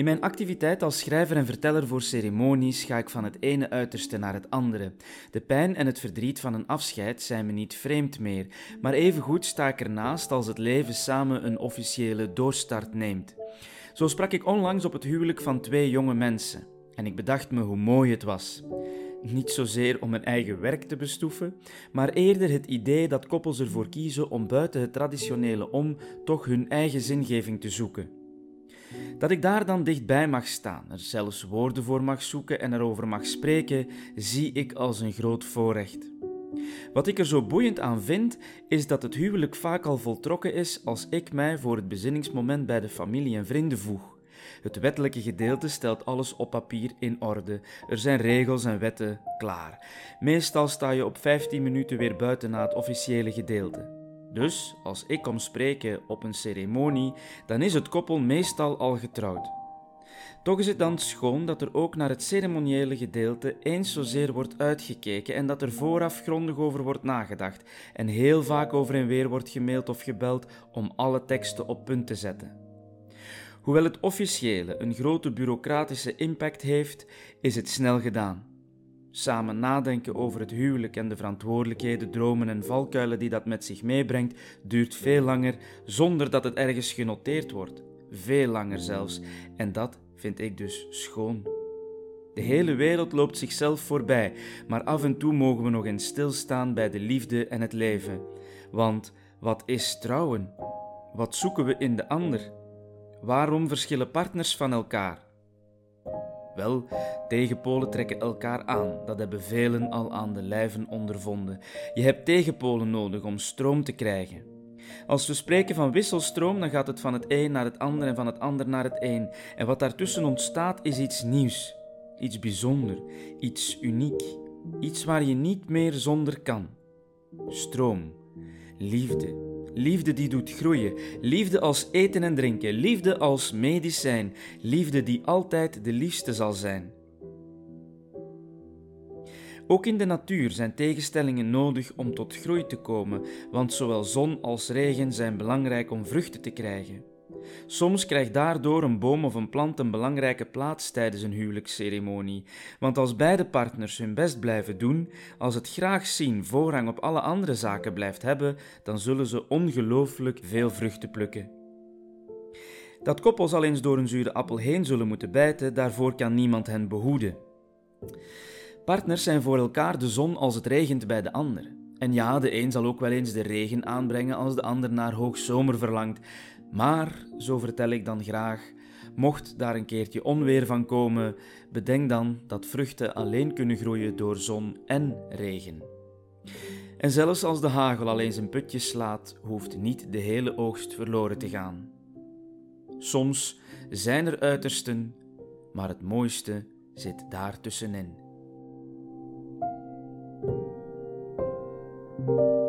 In mijn activiteit als schrijver en verteller voor ceremonies ga ik van het ene uiterste naar het andere. De pijn en het verdriet van een afscheid zijn me niet vreemd meer, maar evengoed sta ik ernaast als het leven samen een officiële doorstart neemt. Zo sprak ik onlangs op het huwelijk van twee jonge mensen en ik bedacht me hoe mooi het was. Niet zozeer om hun eigen werk te bestoeven, maar eerder het idee dat koppels ervoor kiezen om buiten het traditionele om toch hun eigen zingeving te zoeken. Dat ik daar dan dichtbij mag staan, er zelfs woorden voor mag zoeken en erover mag spreken, zie ik als een groot voorrecht. Wat ik er zo boeiend aan vind, is dat het huwelijk vaak al voltrokken is als ik mij voor het bezinningsmoment bij de familie en vrienden voeg. Het wettelijke gedeelte stelt alles op papier in orde. Er zijn regels en wetten klaar. Meestal sta je op 15 minuten weer buiten na het officiële gedeelte. Dus als ik kom spreken op een ceremonie, dan is het koppel meestal al getrouwd. Toch is het dan schoon dat er ook naar het ceremoniële gedeelte eens zozeer wordt uitgekeken en dat er vooraf grondig over wordt nagedacht en heel vaak over en weer wordt gemaild of gebeld om alle teksten op punt te zetten. Hoewel het officiële een grote bureaucratische impact heeft, is het snel gedaan. Samen nadenken over het huwelijk en de verantwoordelijkheden, dromen en valkuilen die dat met zich meebrengt, duurt veel langer zonder dat het ergens genoteerd wordt. Veel langer zelfs. En dat vind ik dus schoon. De hele wereld loopt zichzelf voorbij, maar af en toe mogen we nog eens stilstaan bij de liefde en het leven. Want wat is trouwen? Wat zoeken we in de ander? Waarom verschillen partners van elkaar? Wel, tegenpolen trekken elkaar aan, dat hebben velen al aan de lijven ondervonden. Je hebt tegenpolen nodig om stroom te krijgen. Als we spreken van wisselstroom, dan gaat het van het een naar het ander en van het ander naar het een. En wat daartussen ontstaat is iets nieuws, iets bijzonder, iets uniek, iets waar je niet meer zonder kan. Stroom, liefde, Liefde die doet groeien. Liefde als eten en drinken. Liefde als medicijn. Liefde die altijd de liefste zal zijn. Ook in de natuur zijn tegenstellingen nodig om tot groei te komen, want zowel zon als regen zijn belangrijk om vruchten te krijgen. Soms krijgt daardoor een boom of een plant een belangrijke plaats tijdens een huwelijksceremonie, want als beide partners hun best blijven doen, als het graag zien voorrang op alle andere zaken blijft hebben, dan zullen ze ongelooflijk veel vruchten plukken. Dat koppels al eens door een zure appel heen zullen moeten bijten, daarvoor kan niemand hen behoeden. Partners zijn voor elkaar de zon als het regent bij de ander. En ja, de een zal ook wel eens de regen aanbrengen als de ander naar hoogzomer verlangt. Maar, zo vertel ik dan graag, mocht daar een keertje onweer van komen, bedenk dan dat vruchten alleen kunnen groeien door zon en regen. En zelfs als de hagel alleen zijn putje slaat, hoeft niet de hele oogst verloren te gaan. Soms zijn er uitersten, maar het mooiste zit daar tussenin. thank you